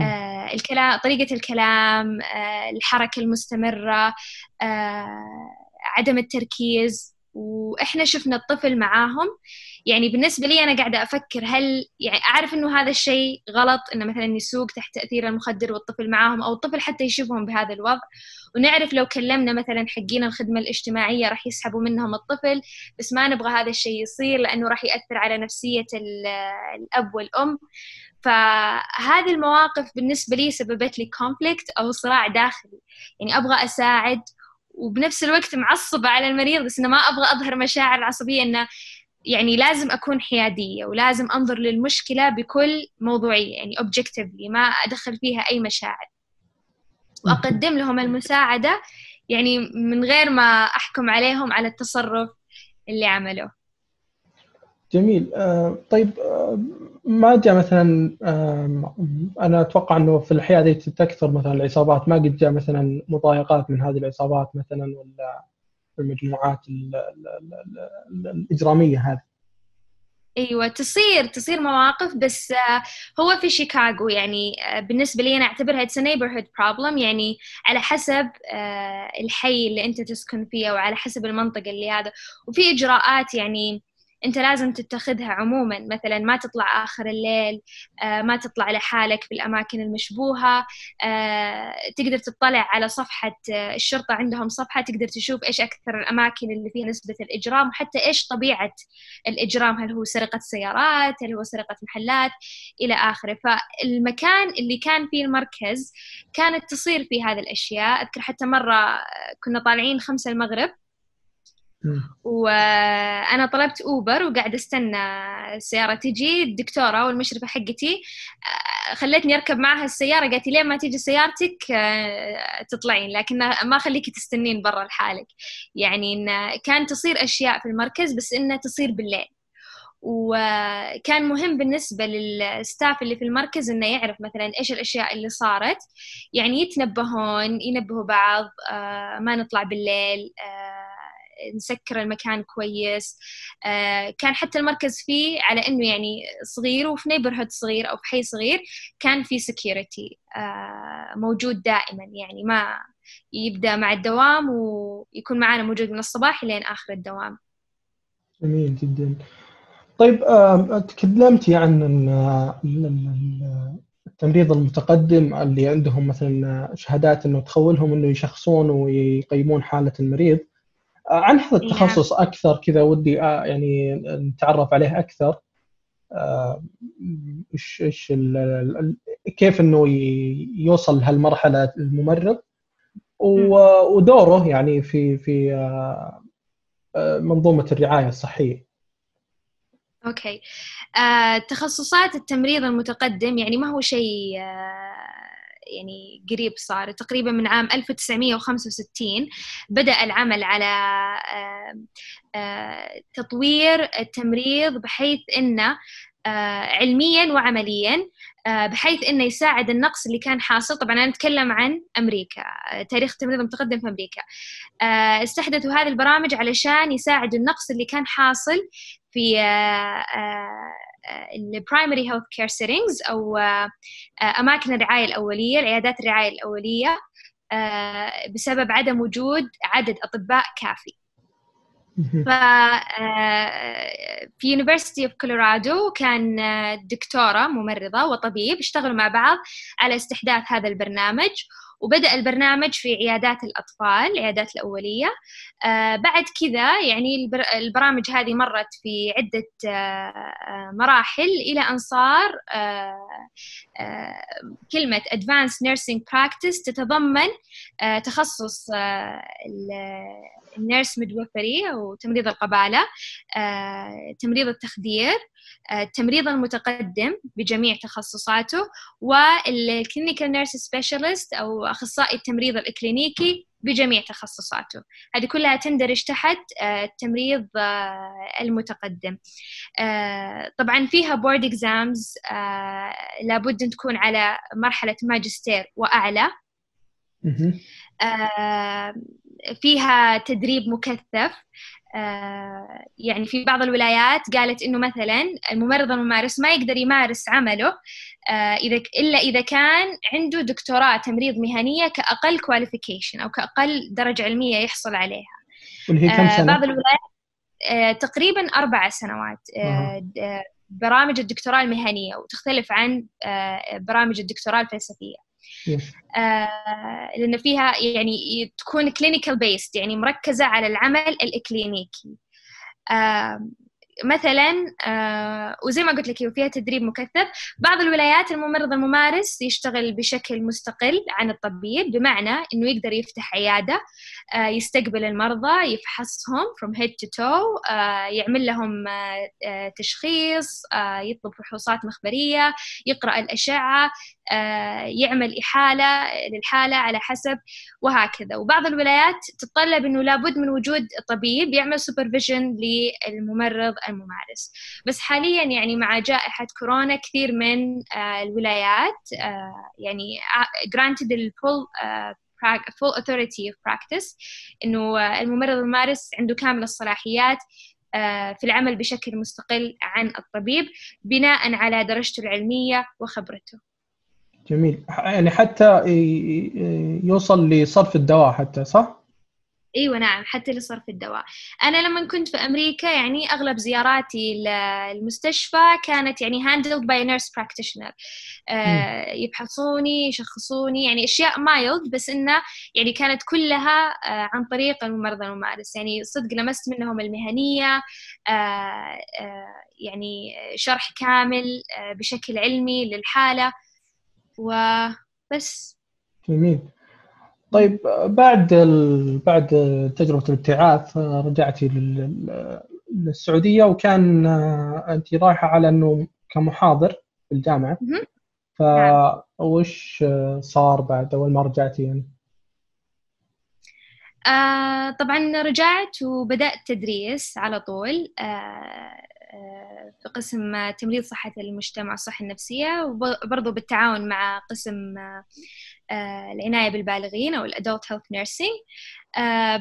آه الكلام طريقة الكلام آه الحركة المستمرة آه عدم التركيز. وإحنا شفنا الطفل معاهم يعني بالنسبة لي أنا قاعدة أفكر هل يعني أعرف إنه هذا الشيء غلط إنه مثلا يسوق تحت تأثير المخدر والطفل معاهم أو الطفل حتى يشوفهم بهذا الوضع. ونعرف لو كلمنا مثلا حقين الخدمة الاجتماعية راح يسحبوا منهم الطفل بس ما نبغى هذا الشيء يصير لأنه راح يأثر على نفسية ال- الأب والأم. فهذه المواقف بالنسبة لي سببت لي كونفليكت أو صراع داخلي. يعني أبغى أساعد وبنفس الوقت معصبة على المريض بس إنه ما أبغى أظهر مشاعر العصبية إنه يعني لازم أكون حيادية ولازم أنظر للمشكلة بكل موضوعية يعني objectively ما أدخل فيها أي مشاعر. وأقدم لهم المساعدة يعني من غير ما أحكم عليهم على التصرف اللي عمله جميل. آه، طيب آه، ما جاء مثلا آه، أنا أتوقع إنه في الحياة دي تكثر مثلا العصابات. ما قد جاء مثلا مضايقات من هذه العصابات مثلا ولا المجموعات ال- ال- ال- ال- الإجرامية هذه. أيوه تصير تصير مواقف بس آه، هو في شيكاغو يعني آه، بالنسبة لي أنا أعتبرها اتس neighborhood problem. يعني على حسب آه، الحي اللي أنت تسكن فيه أو على حسب المنطقة اللي هذا. وفي إجراءات يعني أنت لازم تتخذها عموما. مثلا ما تطلع آخر الليل آه، ما تطلع لحالك بالاماكن المشبوهة. آه، تقدر تطلع على صفحة آه، الشرطة عندهم صفحة تقدر تشوف إيش أكثر الأماكن اللي فيها نسبة الإجرام وحتى إيش طبيعة الإجرام. هل هو سرقة سيارات؟ هل هو سرقة محلات؟ إلى آخره. فالمكان اللي كان فيه المركز كانت تصير فيه هذه الأشياء. أذكر حتى مرة كنا طالعين خمسة المغرب. مم. وأنا طلبت أوبر وقاعدة أستنى السيارة تجي. الدكتورة والمشرفة حقتي آه، خلتني أركب معها السيارة. قالت لي ما تيجي سيارتك آه، تطلعين لكن ما خليكي تستنين برا لحالك. يعني إن كان تصير أشياء في المركز بس إنها تصير بالليل. وكان مهم بالنسبة للستاف اللي في المركز إنه يعرف مثلا إيش الأشياء اللي صارت. يعني يتنبهون ينبهوا بعض آه، ما نطلع بالليل نسكر المكان كويس. آه، كان حتى المركز فيه على إنه يعني صغير وفي نيبرهود صغير أو في حي صغير كان في سكيورتي موجود دائما. يعني ما يبدأ مع الدوام ويكون معنا موجود من الصباح لين آخر الدوام. جميل جدا. طيب آه، تكلمتي عن ال- ال- التمريض المتقدم اللي عندهم مثلا شهادات إنه تخولهم إنه يشخصون ويقيمون حالة المريض. آه، عن هذا نعم. التخصص أكثر كذا ودي آه، يعني نتعرف عليه أكثر. آه، إيش إيش كيف إنه يوصل لهالمرحله الممرض؟ ودوره يعني في في آه، منظومة الرعاية الصحية. أوكي. آه، تخصصات التمريض المتقدم يعني ما هو شيء يعني قريب صار تقريبا من عام 1965 بدأ العمل على آه، تطوير التمريض بحيث إنه آه، علميا وعمليا آه، بحيث إنه يساعد النقص اللي كان حاصل. طبعا أنا أتكلم عن أمريكا تاريخ التمريض المتقدم في أمريكا. استحدثوا هذه البرامج علشان يساعدوا النقص اللي كان حاصل في ال primary health care settings أو آه، أماكن الرعاية الأولية العيادات الرعاية الأولية آه، بسبب عدم وجود عدد أطباء كافي. ف آه، في University of Colorado كان دكتورة ممرضة وطبيب اشتغلوا مع بعض على استحداث هذا البرنامج. وبدأ البرنامج في عيادات الأطفال العيادات الأولية. آه بعد كذا يعني البر... البرامج هذه مرت في عدة آه آه مراحل إلى أن صار كلمة Advanced Nursing Practice تتضمن تخصص ال nurse midwifery أو تمريض القبالة تمريض التخدير التمريض المتقدم بجميع تخصصاته وال clinical nurse specialist أو أخصائي التمريض الإكلينيكي بجميع تخصصاته. هذه كلها تندرج تحت التمريض المتقدم. طبعا فيها board exams لابد أن تكون على مرحلة ماجستير. آه، فيها تدريب مكثف. آه، يعني في بعض الولايات قالت إنه مثلا الممرض الممارس ما يقدر يمارس عمله آه، إذا إلا إذا كان عنده دكتوراه تمريض مهنية كأقل qualification أو كأقل درجة علمية يحصل عليها واللي هي كم آه، سنة؟ بعض الولايات آه، تقريبا أربع سنوات آه، آه، برامج الدكتوراه المهنية وتختلف عن آه، برامج الدكتوراه الفلسفية. آه، لأن فيها يعني تكون clinical based يعني مركزة على العمل الإكلينيكي. آه، مثلا آه، وزي ما قلت لك فيها تدريب مكثف. بعض الولايات الممرض الممارس يشتغل بشكل مستقل عن الطبيب بمعنى إنه يقدر يفتح عيادة آه، يستقبل المرضى يفحصهم from head to toe آه، يعمل لهم تشخيص يطلب فحوصات مخبرية يقرأ الأشعة يعمل إحالة للحالة على حسب وهكذا. وبعض الولايات تتطلب إنه لابد من وجود طبيب يعمل سوبرفيجن للممرض الممارس بس حاليا يعني مع جائحة كورونا كثير من آه، الولايات آه، يعني granted الفول full authority of practice إنه آه، الممرض الممارس عنده كامل الصلاحيات آه، في العمل بشكل مستقل عن الطبيب بناء على درجته العلمية وخبرته. جميل. يعني حتى يوصل لصرف الدواء حتى صح؟ إيوه نعم حتى لصرف الدواء. أنا لما كنت في أمريكا يعني أغلب زياراتي للمستشفى كانت يعني handled by nurse practitioner. آه يفحصوني يشخصوني يعني أشياء مايلد بس إنه يعني كانت كلها آه عن طريق الممرض الممارس. يعني صدق لمست منهم المهنية آه آه يعني شرح كامل بشكل علمي للحالة. وبس جميل. طيب بعد ال... بعد تجربة الابتعاث رجعتي لل... للسعودية وكان آه، أنت رايحة على أنه كمحاضر في الجامعة مهم. فوش آه، صار بعد أول ما رجعتي يعني؟ آه طبعا رجعت وبدأت تدريس على طول آه آه في قسم تمريض صحة المجتمع والصحة النفسية وبرضو بالتعاون مع قسم آه العناية بالبالغين أو ال adult health nursing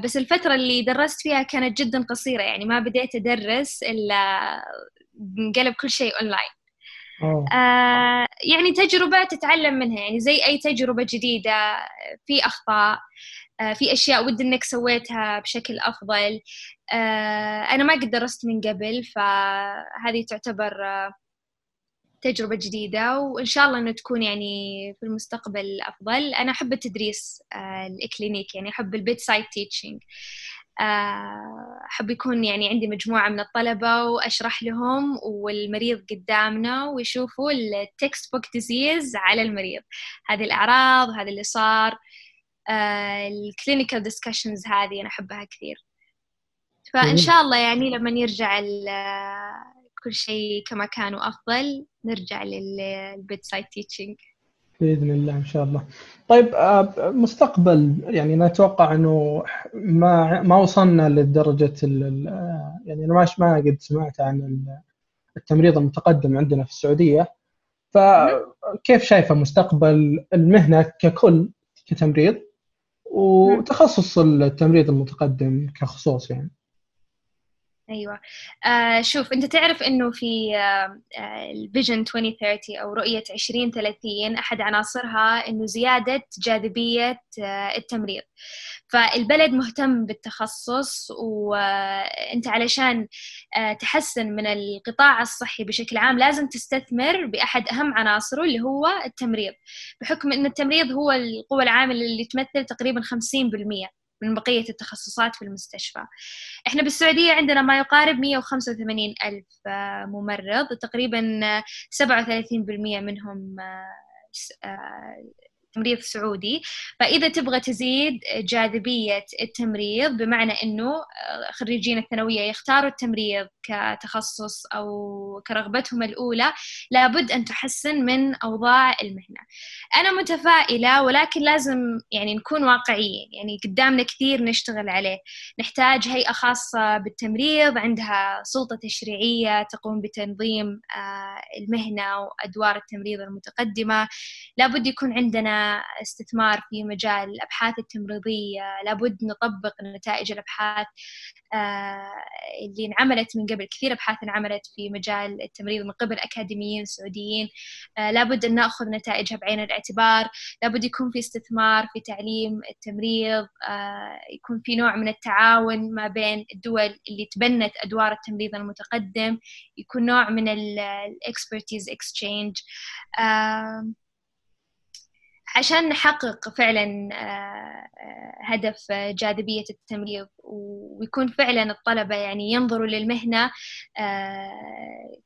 بس الفترة اللي درست فيها كانت جدا قصيرة يعني ما بديت أدرس إلا انقلب كل شيء أونلاين أوه. آه يعني تجربة تتعلم منها يعني زي أي تجربة جديدة في أخطاء آه في أشياء ود إنك سويتها بشكل أفضل. آه أنا ما قد درست من قبل فهذه تعتبر آه تجربة جديدة وإن شاء الله إنه تكون يعني في المستقبل أفضل. أنا أحب التدريس آه ال clinic يعني أحب ال bedside teaching أحب يكون يعني عندي مجموعة من الطلبة وأشرح لهم والمريض قدامنا ويشوفوا ال textbook disease على المريض. هذه الأعراض وهذا اللي صار. ال clinical discussions هذه أنا أحبها كثير. فإن شاء الله يعني لما يرجع كل شيء كما كان وأفضل نرجع لل bedside teaching بإذن الله إن شاء الله. طيب مستقبل يعني أنا أتوقع إنه ما ما وصلنا لدرجة يعني أنا ما قد سمعت عن التمريض المتقدم عندنا في السعودية. فكيف شايفة مستقبل المهنة ككل كتمريض؟ وتخصص التمريض المتقدم كخصوص يعني. أيوه. آه شوف أنت تعرف إنه في آه الفيجن 2030 أو رؤية 2030 أحد عناصرها إنه زيادة جاذبية آه التمريض. فالبلد مهتم بالتخصص وانت علشان آه تحسن من القطاع الصحي بشكل عام لازم تستثمر بأحد أهم عناصره اللي هو التمريض بحكم إن التمريض هو القوة العاملة اللي تمثل تقريبا 50% من بقية التخصصات في المستشفى. إحنا بالسعودية عندنا ما يقارب 185 ألف ممرض تقريبا 37% منهم تمريض سعودي فإذا تبغى تزيد جاذبية التمريض بمعنى أنه خريجين الثانوية يختاروا التمريض كتخصص أو كرغبتهم الأولى لابد أن تحسن من أوضاع المهنة. أنا متفائلة ولكن لازم يعني نكون واقعيين. يعني قدامنا كثير نشتغل عليه. نحتاج هيئة خاصة بالتمريض عندها سلطة تشريعية تقوم بتنظيم المهنة وأدوار التمريض المتقدمة. لابد يكون عندنا استثمار في مجال الأبحاث التمريضية لابد نطبق نتائج الأبحاث آه، اللي انعملت من قبل. كثير أبحاث انعملت في مجال التمريض من قبل أكاديميين سعوديين. آه، لابد أن نأخذ نتائجها بعين الاعتبار. لابد يكون في استثمار في تعليم التمريض آه، يكون في نوع من التعاون ما بين الدول اللي تبنت أدوار التمريض المتقدم يكون نوع من ال expertise exchange عشان نحقق فعلا هدف جاذبية التمريض. ويكون فعلا الطلبة يعني ينظروا للمهنة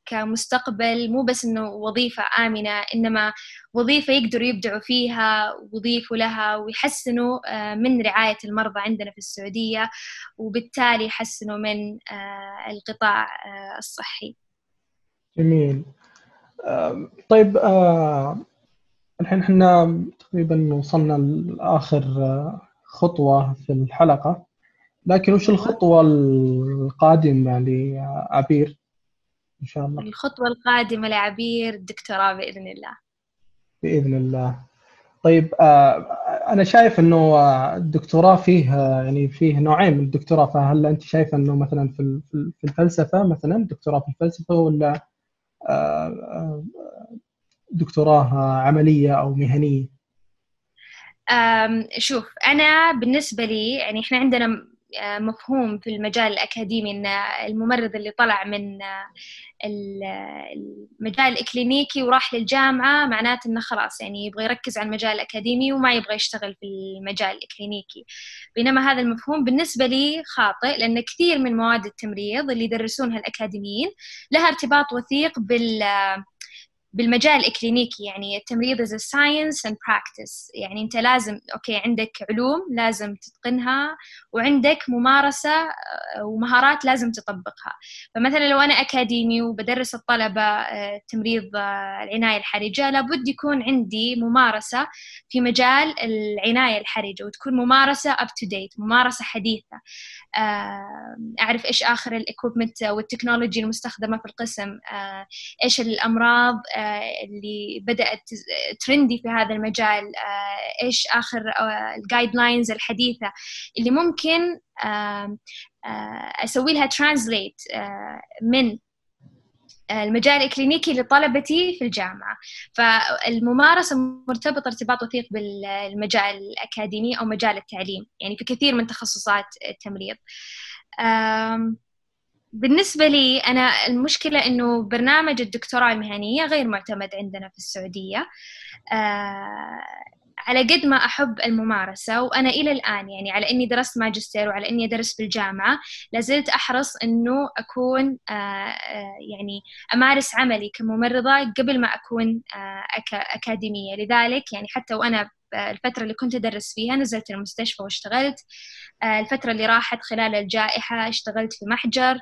كمستقبل. مو بس إنه وظيفة آمنة إنما وظيفة يقدروا يبدعوا فيها ويضيفوا لها ويحسنوا من رعاية المرضى عندنا في السعودية. وبالتالي يحسنوا من القطاع الصحي. جميل. طيب الحين إحنا تقريبا وصلنا لآخر خطوة في الحلقة. لكن وش الخطوة القادمة لعبير؟ إن شاء الله. الخطوة القادمة لعبير الدكتوراه بإذن الله. بإذن الله. طيب أنا شايف إنه الدكتوراه فيه يعني فيه نوعين من الدكتوراه. فهل أنت شايفة إنه مثلا في الفلسفة مثلا دكتوراه في الفلسفة ولا دكتوراه عملية أو مهنية؟ شوف أنا بالنسبة لي يعني إحنا عندنا مفهوم في المجال الأكاديمي أن الممرض اللي طلع من المجال الإكلينيكي وراح للجامعة معناته أنه خلاص يعني يبغى يركز على المجال الأكاديمي وما يبغى يشتغل في المجال الإكلينيكي بينما هذا المفهوم بالنسبة لي خاطئ لأن كثير من مواد التمريض اللي يدرسونها الأكاديميين لها ارتباط وثيق بال بالمجال الإكلينيكي يعني التمريض is a science and practice. يعني أنت لازم أوكي عندك علوم لازم تتقنها وعندك ممارسة آه، ومهارات لازم تطبقها. فمثلا لو أنا أكاديمي وبدرس الطلبة آه، تمريض آه، العناية الحرجة لابد يكون عندي ممارسة في مجال العناية الحرجة وتكون ممارسة up to date ممارسة حديثة. أعرف إيش آخر ال equipment وال technology المستخدمة في القسم. إيش الأمراض اللي بدأت trendy في هذا المجال. آه، إيش آخر ال guidelines الحديثة اللي ممكن آه، أسوي لها translate من المجال الإكلينيكي لطلبتي في الجامعة. فالممارسة مرتبطة ارتباط وثيق بالمجال الأكاديمي أو مجال التعليم يعني في كثير من تخصصات التمريض. بالنسبة لي أنا المشكلة إنه برنامج الدكتوراه المهنية غير معتمد عندنا في السعودية. آه على قد ما أحب الممارسة وأنا إلى الآن يعني على إني درست ماجستير وعلى إني أدرس في الجامعة لازلت أحرص إنه أكون آه آه يعني أمارس عملي كممرضة قبل ما أكون آه أكاديمية. لذلك يعني حتى وأنا الفترة اللي كنت أدرس فيها نزلت المستشفى واشتغلت الفترة اللي راحت خلال الجائحة اشتغلت في محجر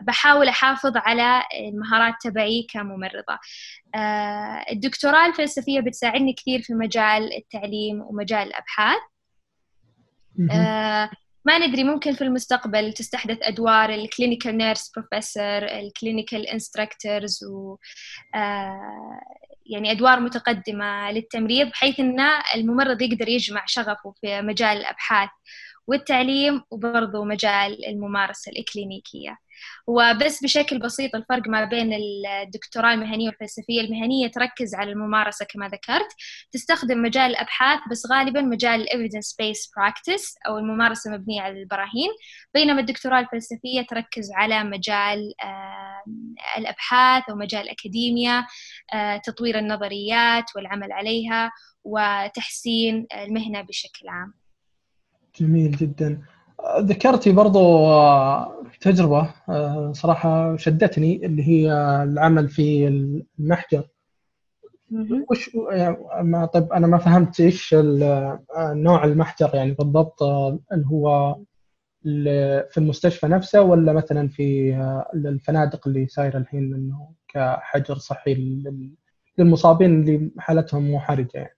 بحاول أحافظ على المهارات تبعي كممرضة. آه، الدكتوراه الفلسفية بتساعدني كثير في مجال التعليم ومجال الأبحاث. ما ندري ممكن في المستقبل تستحدث أدوار ال clinical nurse professor ال clinical instructors و يعني أدوار متقدمة للتمريض بحيث أن الممرض يقدر يجمع شغفه في مجال الأبحاث. والتعليم وبرضه مجال الممارسة الإكلينيكية. وبس بشكل بسيط الفرق ما بين الدكتوراه المهنية والفلسفية. المهنية تركز على الممارسة كما ذكرت. تستخدم مجال الأبحاث بس غالبا مجال evidence based practice أو الممارسة مبنية على البراهين. بينما الدكتوراه الفلسفية تركز على مجال الأبحاث أو مجال الأكاديميا آه، تطوير النظريات والعمل عليها وتحسين المهنة بشكل عام. جميل جدا. ذكرتي برضو آه، تجربة آه، صراحة شدتني اللي هي العمل في المحجر. وش يعني طيب أنا ما فهمت إيش نوع المحجر يعني بالضبط اللي هو في المستشفى نفسه ولا مثلا في الفنادق اللي سايره الحين إنه كحجر صحي للمصابين اللي حالتهم مو حرجة يعني.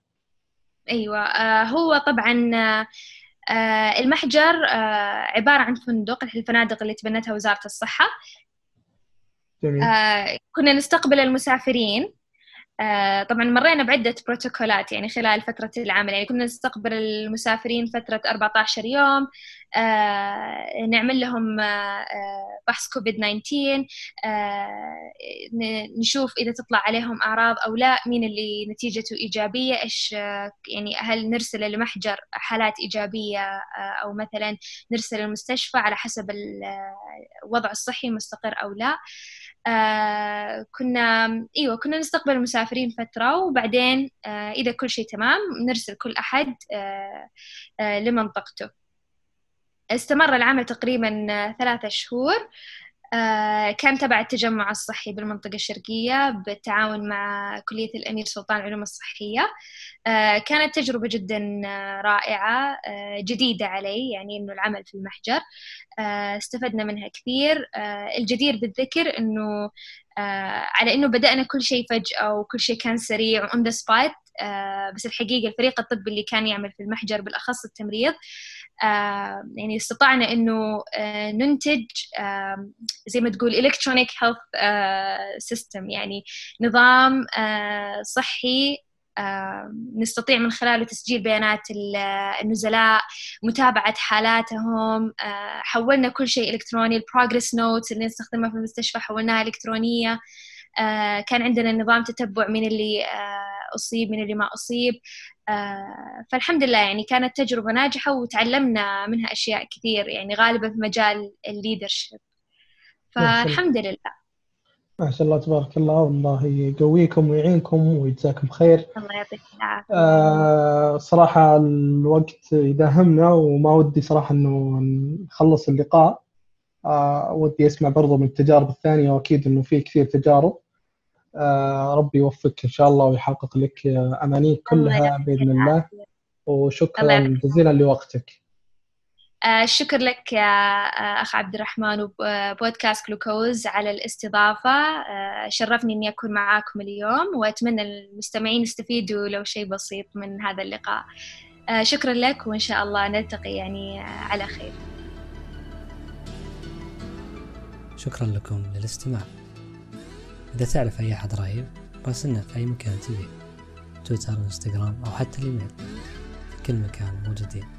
أيوه آه، هو طبعا آه، المحجر آه، عبارة عن فندق الفنادق اللي تبنتها وزارة الصحة جميل. كنا نستقبل المسافرين آه، طبعا مرينا بعدة بروتوكولات يعني خلال فترة العمل يعني كنا نستقبل المسافرين فترة 14 يوم آه، نعمل لهم آه، فحص كوفيد 19 نشوف إذا تطلع عليهم أعراض أو لا مين اللي نتيجته إيجابية إيش يعني هل نرسل لمحجر حالات إيجابية أو مثلا نرسل المستشفى على حسب الوضع الصحي مستقر أو لا. آه كنا إيوه كنا نستقبل المسافرين فترة وبعدين آه إذا كل شيء تمام نرسل كل أحد آه آه لمنطقته. استمر العمل تقريبا ثلاثة شهور. آه، كان تبع التجمع الصحي بالمنطقة الشرقية بالتعاون مع كلية الأمير سلطان العلوم الصحية. آه، كانت تجربة جدا رائعة آه، جديدة علي يعني إنه العمل في المحجر. استفدنا منها كثير. الجدير بالذكر إنه على إنه بدأنا كل شيء فجأة وكل شيء كان سريع و on the spot بس الحقيقة الفريق الطبي اللي كان يعمل في المحجر بالأخص التمريض آه، يعني استطعنا إنه آه، ننتج زي ما تقول electronic health system يعني نظام آه، صحي نستطيع من خلاله تسجيل بيانات النزلاء متابعة حالاتهم حولنا كل شيء إلكتروني ال progress notes اللي نستخدمها في المستشفى حولناها إلكترونية. كان عندنا نظام تتبع من اللي أصيب من اللي ما أصيب. آه، فالحمد لله يعني كانت تجربة ناجحة وتعلمنا منها أشياء كثير يعني غالبا في مجال ال leadership فالحمد لله. ما شاء الله تبارك الله. والله يقويكم ويعينكم ويجزاكم خير. الله يعطيك العافية. آه صراحة الوقت يداهمنا وما ودي صراحة إنه نخلص اللقاء. آه ودي أسمع برضو من التجارب الثانية وأكيد إنه في كثير تجارب. آه، ربي يوفقك إن شاء الله ويحقق لك أمانيك كلها بإذن الله. وشكرا جزيلا لوقتك. آه، الشكر لك يا آه، أخ عبد الرحمن وبودكاست جلوكوز على الاستضافة. شرفني إني أكون معاكم اليوم وأتمنى المستمعين يستفيدوا لو شيء بسيط من هذا اللقاء. شكرا لك وإن شاء الله نلتقي يعني على خير. شكرا لكم للاستماع. إذا تعرف أي أحد رهيب راسلنا في أي مكان تبيه تويتر إنستغرام أو حتى الإيميل. في كل مكان موجودين.